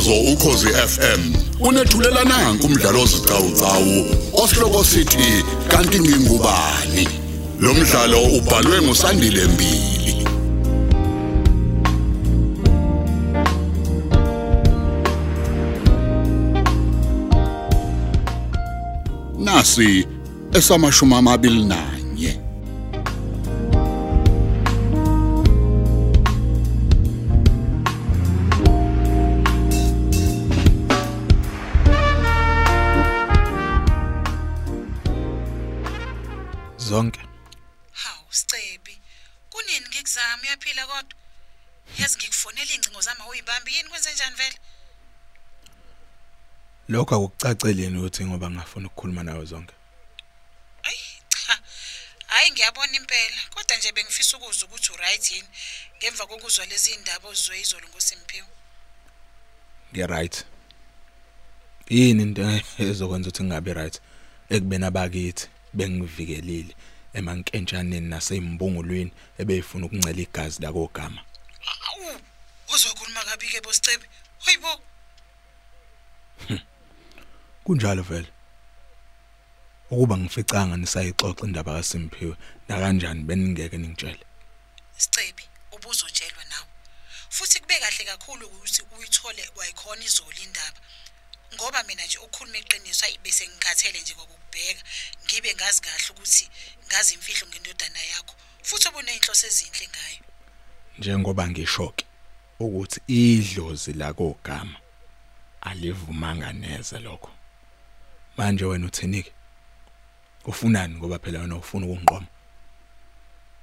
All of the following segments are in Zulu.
umsakazo ukhosi FM unethulela nanku umdlalo ozicawucawu osihloko sithi kanti ngingubani? Lo mdlalo ubhalwe ngusandile mbili. Nasi esamashumi amabili nanye Yazi ngikufonela incingo zami awuyibambi yini kwenze njani vele? lokho akucaceleni ukuthi ngoba ngafuna ukukhuluma nawe zonke Ay cha. Hayi ngiyabona impela, kodwa nje bengifisa ukuzwa ukuthi uright yini ngemva kokuzwa lezi indaba ozizwe izolo ngoSimphiwe. ngiya right yini into ezokwenza ukuthi ngingabi right ekubeni abakithi bengivikelile emankentshaneni nasembungulweni ebeyifuna ukuncela igazi lakogama Awu, uzokhuluma kabi ke bosicebi. Hayibo. kunjalo vele ukuba ngificanga nisayixoxa indaba kaSimphiwe na kanjani beningeke ningitshele Sicebi, ubuzotshelwa nawe. Futhi kube kahle kakhulu ukuthi uyithole kwayikhona izolo indaba. Ngoba mina nje ukukhuluma iqiniso ayi bese ngikhathele nje kokubheka, ngibe ngazi kahle ukuthi ngazi imfihlo ngendodana yakho. Futhi ubone inhloso ezinhle ngayo. njengoba ngishoke ukuthi idlozi lakogama alivumanga neze lokho. Manje wena uthenike ufunani ngoba phela wena ufuna ukungiqoma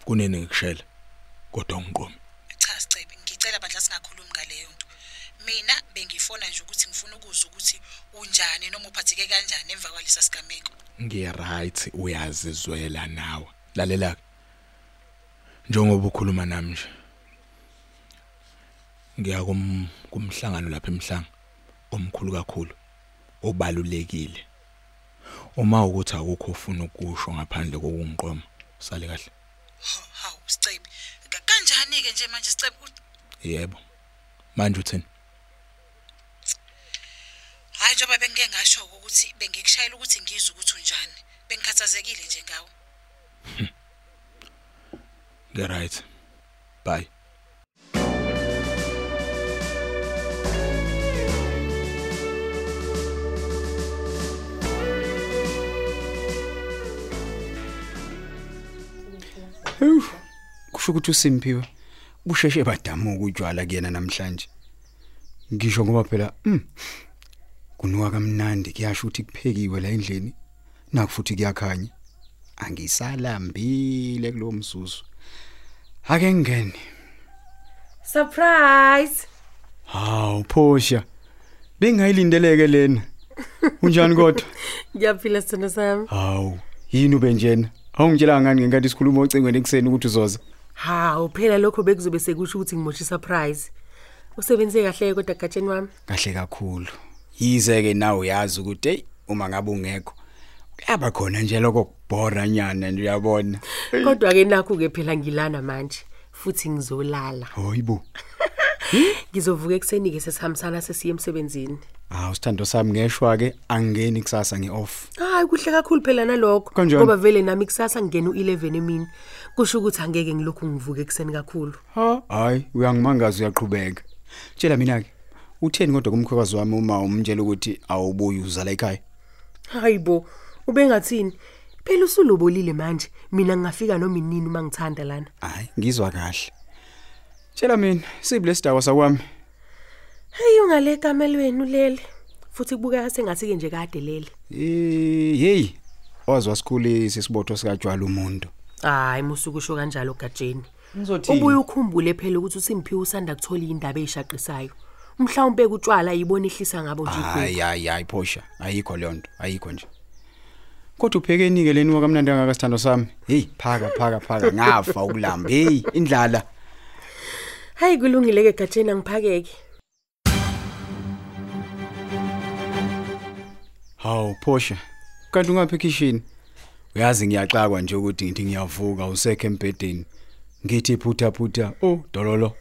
kunini ngikushela kodwa ungiqomi Cha Sicebi, ngicela bandla singakhulumi ngaleyo nto. Mina bengifona nje ukuthi ngifuna ukuzwa ukuthi unjani noma uphatheke kanjani emva kwalesa sigameko. ngiya right uyazizwela nawe. Lalela ke njengoba ukhuluma nami nje ngiya kum kumhlangano lapha emhlanga omkhulu kakhulu obalulekile uma ukuthi akukho ufuna ukusho ngaphandle kokungiqoma sale kahle Haw, hawu Sicebi. Ka- Kanjani ke nje manje Sicebi? Yebo manje uthini Hayi njengoba bengike ngasho ukuthi bengikushayela ukuthi ngizwe ukuthi unjani. Bengikhathazekile nje ngawe. nge right bye Hew, kusho ukuthi uSimphiwe busheshe badamuka utshwala kuyena namhlanje. Ngisho ngoba phela mm kunuka kamnandi kuyasho ukuthi kuphekiwe la endlini naku futhi kuyakhanya. Angisalambile kulo mzuzu. Ake ngene. Surprise! Hawu phosha. Bengayilindeleke lena. Unjani kodwa? Ngiyaphila sithando sami. Hawu, yini ube njena? Awungitshela ngani ngenkathi sikhuluma ocingweni ekseni ukuthi uzoza? Hawu phela lokho bekuzobe sekusho ukuthi ngimoshe surprise. Usebenze kahle kodwa gatsheni wami. Kahle kakhulu. Yize ke nawe uyazi ukuthi hey uma ngabe ungekho kuyaba khona nje lokho kubhora nyana nje uyabona. Kodwa ke nakho ke phela ngilana manje futhi ngizolala. Hoyibo. Ngizovuka ekseni ke sesihambisana sesiye emsebenzini. Ah usithando sami ngeshwa ke angeni kusasa ngeoff. Hayi kuhle kakhulu phela nalokho Kanjani? ngoba vele nami kusasa ngena u11 emini. Kusho ukuthi angeke ngilokhu ngivuka ekseni kakhulu. Ha, hayi uyangimangaza uyaqhubeka. Tshela mina ke utheni kodwa kumkhwekazi wami uma umtshela ukuthi awubuyi uzala ekhaya? Hayibo, ubengathini? Phela usulobolile manje. Mina ngingafika noma inini uma ngithanda lana. Hayi ngizwa kahle. Tshela mina sible sidawa sakwami. Hey ungale kamelweni ulele. Futhi kubuka sengathi ke nje kade lele. Eh hey wazwa sikhuli sisibotho sika Jwala umuntu. Hayi musukusho kanjalo gajeni. Ngizothini? Ubuye ukhumbule phela ukuthi uSimphiwe usanda kuthola indaba ezishaqisayo. Mhlawumbe kutshwala ayibona ihlisa ngabo nje iphupho. Hayi hayi hayi phosha ayikho leyo nto ayikho nje. Kodwa uphekeni ke leni wakamnandi angaka sithando sami. Hey phaka phaka phaka ngafa ukulamba. Hey indlala. Hayi kulungile ke gajeni angiphakeke. Hawu phosha. Kanti ungaphi ekitchen? Uyazi ngiyaxakwa nje ukuthi ngithi ngiyavuka usekho embedeni. Ngithi phutha phutha. Oh dololo.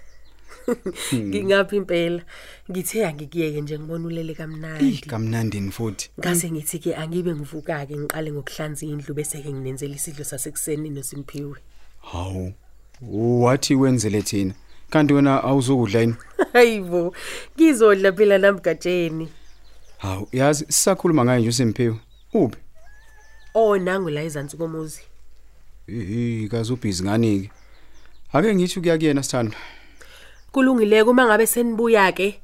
ngingaphi impela ngithe angikuyeke nje ngibona ulele kamnandi kamnandini futhi. ngase ngithi ke angibe ngivuka ke ngiqale ngokuhlanza indlu bese ke nginenzela isidlo sasekuseni noSimphiwe Hawu. Wathi wenzele thina. Kanti wena awuzokudla yini? hayibo ngizodla phela namgatsheni Hawu, yazi sisakhuluma ngaye nje uSimphiwe. Uphi? oh nangu la ezantsi komuzi Eh, kaze ubhizi ngani ke? Ake ngithi kuya kuyena sithando. kulungileke uma ngabe senibuya ke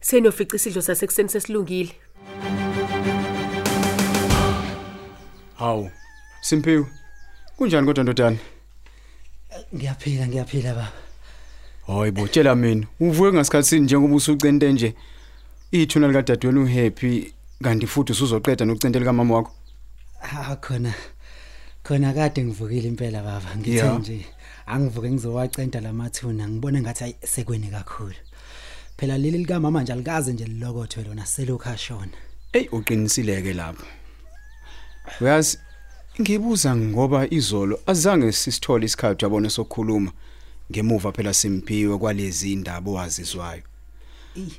senofica isidlo sasekuseni sesilungile Hawu. Simphiwe. Kunjani kodwa ndodana? Ngiyaphila ngiyaphila baba. Hayi bo tshela mina, uvuke ngasikhatsini njengoba usucente nje. Ithuna lika dadweni uhappy kanti futhi usuzoqeda nokucentela kamama wakho. Ha khona. Khona kade ngivukile impela baba. Yeah. Ngithe nje angivuke ngizowacenta lamathuna ngibone ngathi ayi sekweni kakhulu. Phela leli lika mama nje alikaze nje lilokothwe lona selokhashona. Ey uqinisileke lapho. Uyazi ngibuza ngoba izolo azange sisithole isikhathi yabona sokukhuluma ngemuva phela simphiwe kwalezi indaba owazizwayo.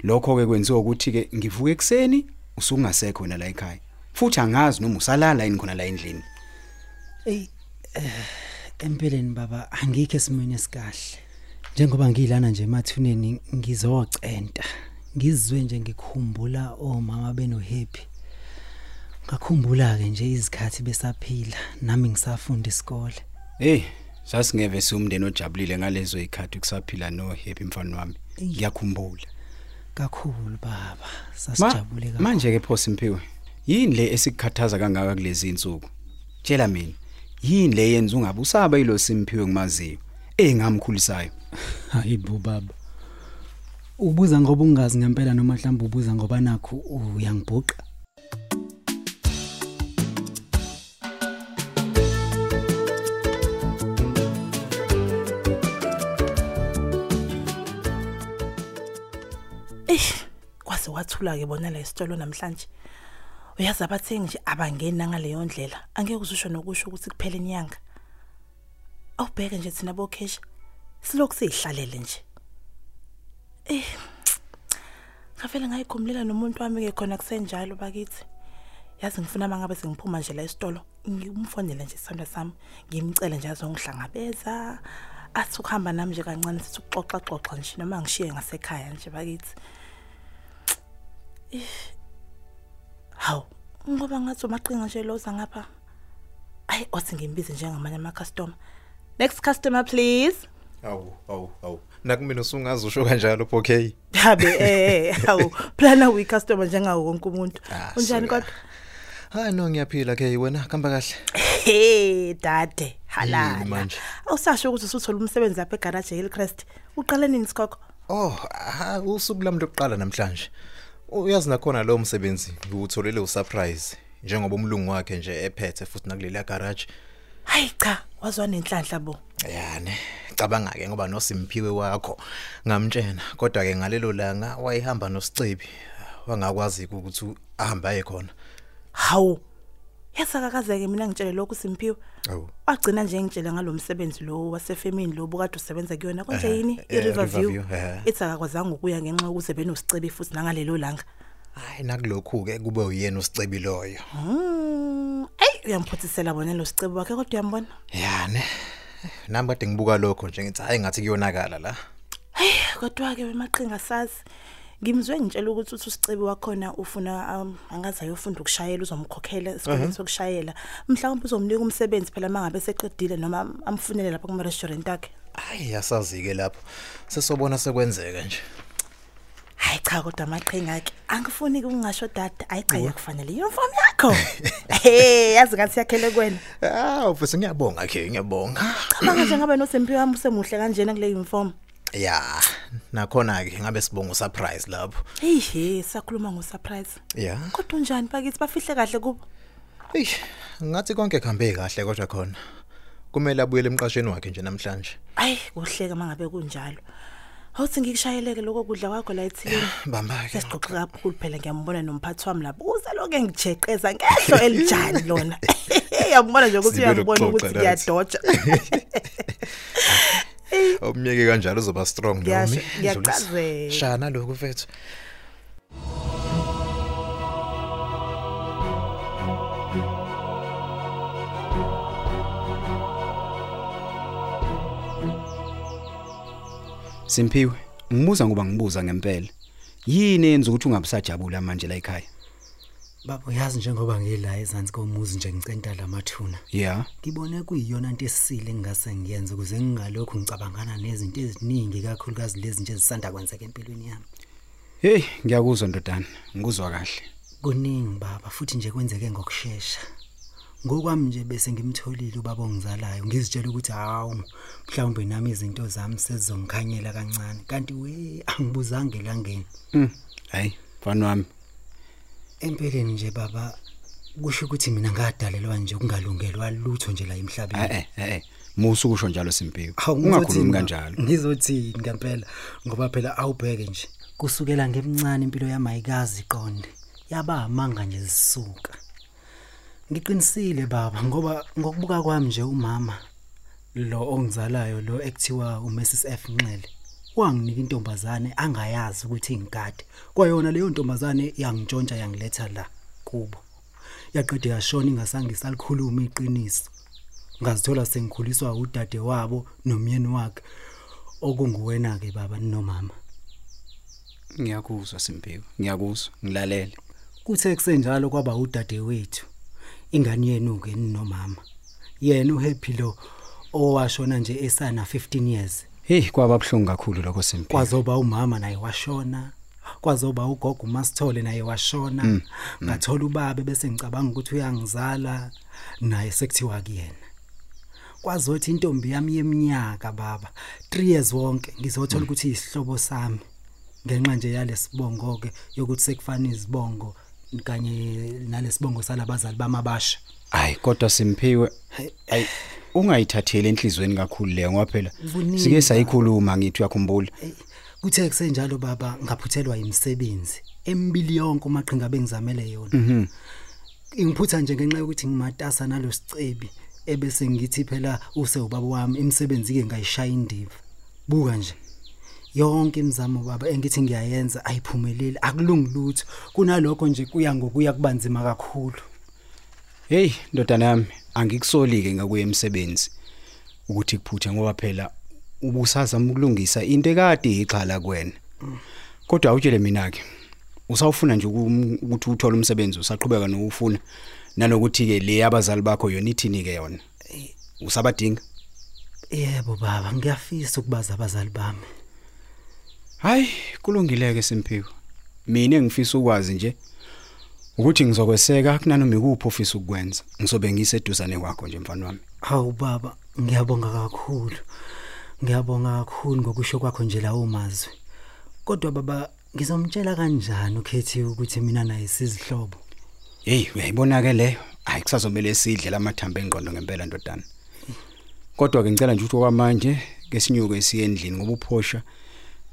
Lokho ke kwenziwa ukuthi ke ngivuke ekseni usungasekho la ekhaya. Futhi angazi noma usalala yini khona la endlini. Ey eh, empeleni baba angikho esimweni esikahle. Njengoba ngilana nje emathuneni ngizocenta. Ngizwe nje ngikhumbula omama beno happy. Ngakhumbula ke nje izikhathi besaphila nami ngisafunda isikole. Hey, sasingeve siumndeni ojabulile ngalezo ikhathi kusaphila no happy mfana wami. Ngiyakhumbula. Kakhulu baba. Sasijabule kakhulu. Manje ke pho Simphiwe, yini le esikukhathaza kangaka kulezi insuku? Tshela mina, yini le yenza ungabe usaba ilo Simphiwe ngimaziyo engamkhulisayo? hayibo baba. Ubuza ngoba ungazi ngempela noma mhlawumbe ubuza ngoba nakho uyangibhuqa? Eish, kwase wathula ke bona la isitolo namhlanje. Uyazi abathengi nje abangena ngaleyo ndlela. Angeke uzusho nokusho ukuthi kuphela inyanga. Awubheke nje thina bokhesha. Silokhu sihlalele nje. Eh. Ngavela ngayikhumlela nomuntu wami ke khona kusenjalo bakithi. Yazi ngifuna mangabe sengiphuma nje la isitolo, ngimfonele nje isandla sami, ngimcela nje azongihlangabeza. Athi ukuhamba nami nje kancane sithi ukuxoxa xoxa nje noma ngishiye ngasekhaya nje bakithi. Haw, ngoba ngathi umaqhinga nje loza ngapha. Ay, othi ngimbize njengamanye ama customer. Next customer please. Awu, awu, awu. Nakumina usungazi usho kanjalo okay. Habe eh hawu plana uyi customer njengawo wonke umuntu. Unjani kodwa? Hayi no ngiyaphila ke wena kamba kahle. Hey dade, Yini halala. manje? Awusasho ukuthi usuthola umsebenzi lapha egarage eHillcrest. Uqale nini sikho? Oh, ha usuku lami lokuqala namhlanje. Uyazi nakhona lo msebenzi ngiwutholele usurprise njengoba umlungu wakhe nje ephethe futhi nakuleli garage. Hayi cha, wazwa nenhlanhla bo. Yani, cabanga ke ngoba noSimphiwe wakho ngamtshena kodwa ke ngalelo langa wayehamba noSicebi wangakwazi ukuthi ahambe aye khona. Hawu. Yasakakazeke mina ngitshele lokhu Simphiwe. Awu. Wagcina nje ngitshela ngalomsebenzi lo wasefemini lo bukade usebenza kuyona konje yini iRiverview. Riverview, eh. Ithi akakwazanga ukuya ngenxa yokuze benosicebe futhi nangalelo langa. Hayi nakulokhu ke kube uyena uSicebi loyo. Mm, ay uyamphothisela bona lo sicebo wakhe kodwa uyambona. Yani, nami kade ngibuka lokho nje ngithi hayi ngathi kuyonakala la. Hey, kodwa ke wemaqhinga sazi. Ngimzwe ngitshela ukuthi uthi usicebi wakhona ufuna um, angaze ayofunda ukushayela uzomkhokhela esikoleni sokushayela. Mhlawumbe uzomnika umsebenzi phela mangabe seqedile noma amfunele lapha kuma restaurant akhe. Hayi yasazi ke lapho. Sesobona sekwenzeka nje. Hayi cha kodwa amaqhinga akhe angifuni ukungasho dad ayi cha yakufanele uniform yakho. Hey, yazi ngathi yakhele kwena. Ah, ufese ngiyabonga ke, ngiyabonga. Cabanga nje ngabe noSemphiwe wami usemuhle kanjena kule uniform. Ya, nakhona ke ngabe sibonga surprise lapho. Hey, hey, sakhuluma ngo surprise. Ya. Kodwa unjani bakithi bafihle kahle kubo? Eish, ngathi konke kuhambe kahle kodwa khona. Kumele abuyele emqashweni wakhe nje namhlanje. Ayi kuhleka mangabe kunjalo. Awuthi ngikushayeleke lokho kudla kwakho la ethilini. Bamba ke. Sesixoxe kakhulu phela ngiyambona nomphathi wami lapho. Uze lokho engijeqeza ngehlo elijani lona. Yabona nje ukuthi Sibele uyabona ukuxoxa ukuthi nathi. ngiyadoja. Awumyeke kanjalo uzoba strong Ngiyasho, Nomi. ngiyacazela. Shana lokhu mfethu. Simpiwe, ngibuza ngoba ngibuza ngempela. Yini yenza ukuthi ungabusajabula manje la ekhaya? Baba uyazi njengoba ngila ezansi komuzi nje ngicenta lamathuna Yeah. ngibone kuyiyona into esisile engase ngiyenze ukuze ngingalokhu ngicabangana nezinto eziningi kakhulukazi lezi nje ezisanda kwenzeka empilweni yami Hey, ngiyakuzwa ndodana. Ngikuzwa kahle. kuningi baba futhi nje kwenzeke ngokusheshsha ngokwami nje bese ngimtholile ubaba ongizalayo ngizitshela ukuthi hawu mhlawumbe nami izinto zami sezizongikhanyela kancane kanti we angibuzange langeni Mm. Hayi, mfana wami. Empeleni nje baba kusho ukuthi mina ngadalelwa nje ukungalungelwa lutho nje la emhlabeni Eh eh eh. Musu kusho njalo Simpiwe. Hawu, Ungakhulumi ngizothini, kanjalo. baba? ngizothini ngempela ngoba phela awubheke nje kusukela ngemncane impilo yami ayikazi iqonde yaba amanga nje zisuka ngiqinisile baba ngoba ngokubuka kwami nje umama lo ongizalayo lo ekuthiwa uMrs F Nxele wanginika intombazane angayazi ukuthi ingigade kwayona leyo ntombazane yangitshontsha yangiletha la kubo yaqede yashona ingasangisa iqiniso ngazithola sengikhuliswa udade wabo nomyeni wakhe okunguwena ke baba nomama Ngiyakuzwa Simpiwe. Ngiyakuzwa. Ngilalele. kuthe kusenjalo kwaba udade wethu ingane yenu ke nomama yena uhappy lo owashona nje esana 15 years Hey, kwaba buhlungu kakhulu lokho Simpiwe. kwazoba umama naye washona kwazoba ugogo uMasithole naye washona. Ngathola ubabe bese ngicabanga ukuthi uyangizala naye sekuthiwa kuyena. Kwazothi intombi yami yeminyaka baba 3 years wonke ngizothola ukuthi isihlobo sami ngenxa nje yalesibongo ke yokuthi sekufana izibongo kanye nalesibongo salabazali bamabasha. Hayi, kodwa Simpiwe. Ay, ungayithatheli enhlizweni kakhulu leyo ngoba phela Kuningi, sike sayikhuluma ngithi uyakhumbula. kuthe kusenjalo baba ngaphuthelwa imisebenzi emibili yonke umaqhinga bengizamele yona. Mhm. ngiphutha nje ngenxa yokuthi ngimatasa nalosicebi ebese ngithi phela use ubaba wami imisebenzi ke ngayishaya indiva. Buka nje. Yonke imizamo baba engithi ngiyayenza ayiphumeleli akulungi lutho. Kunalokho nje kuya ngokuya kubanzima kakhulu. Hey, ndodana yami, angikusolike ngakuye emsebenzi ukuthi kuphuthe ngoba phela ubusazama ukulungisa into ekade ixhala kuwena. Kodwa awutshele mina ke. Usawufuna nje ukum- ukuthi uthole umsebenzi usaqhubeka nokufuna nalokuthi ke le abazali bakho yona ithini ke yona. Usabadinga? yebo baba ngiyafisa ukubaza abazali bami Hayi, kulungile ke Simpiwe. Mina engifisa ukwazi nje ukuthi ngizokweseka kunanoma ikuphi ofisa ukukwenza. Ngizobe ngiseduzane kwakho nje mfana wami. Hawu baba, ngiyabonga kakhulu. Ngiyabonga kakhulu ngokusho kwakho nje lawo mazwi. Kodwa baba, ngizomtshela kanjani ukhethi ukuthi mina naye sizihlobo? Hey, uyayibona ke leyo. Hayi kusazomela sidle lamathambo engqondo ngempela ndodana. Kodwa ke ngicela nje ukuthi okwamanje ke sinyuke siye endlini ngoba uphosha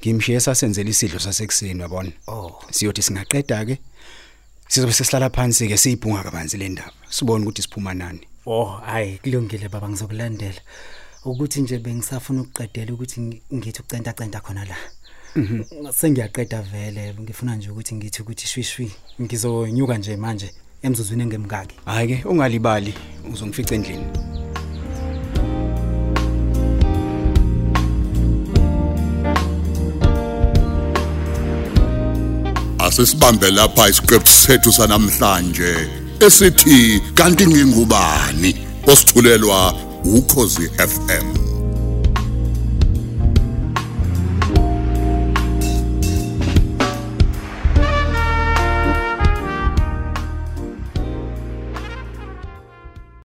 ngimshiye sasenzela isidlo sasekuseni yabona. Oh. Siyothi singaqeda ke sizobe sesihlala phansi ke siyibhunga kabanzi le ndaba. Sibone ukuthi siphuma nani. Oh, hayi kulungile baba ngizokulandela. Ukuthi nje bengisafuna ukuqedela ukuthi ngi- ngithi ucenta centa khona la. Sengiyaqeda vele ngifuna nje ukuthi ngithi ukuthi shwishwi ngizonyuka nje manje emzuzwini engemkaki. Hayi ke ungalibali uzongifica endlini. Asisibambe lapha isiqephu sethu sanamhlanje esithi kanti ngingubani? Osithulelwa ukhozi FM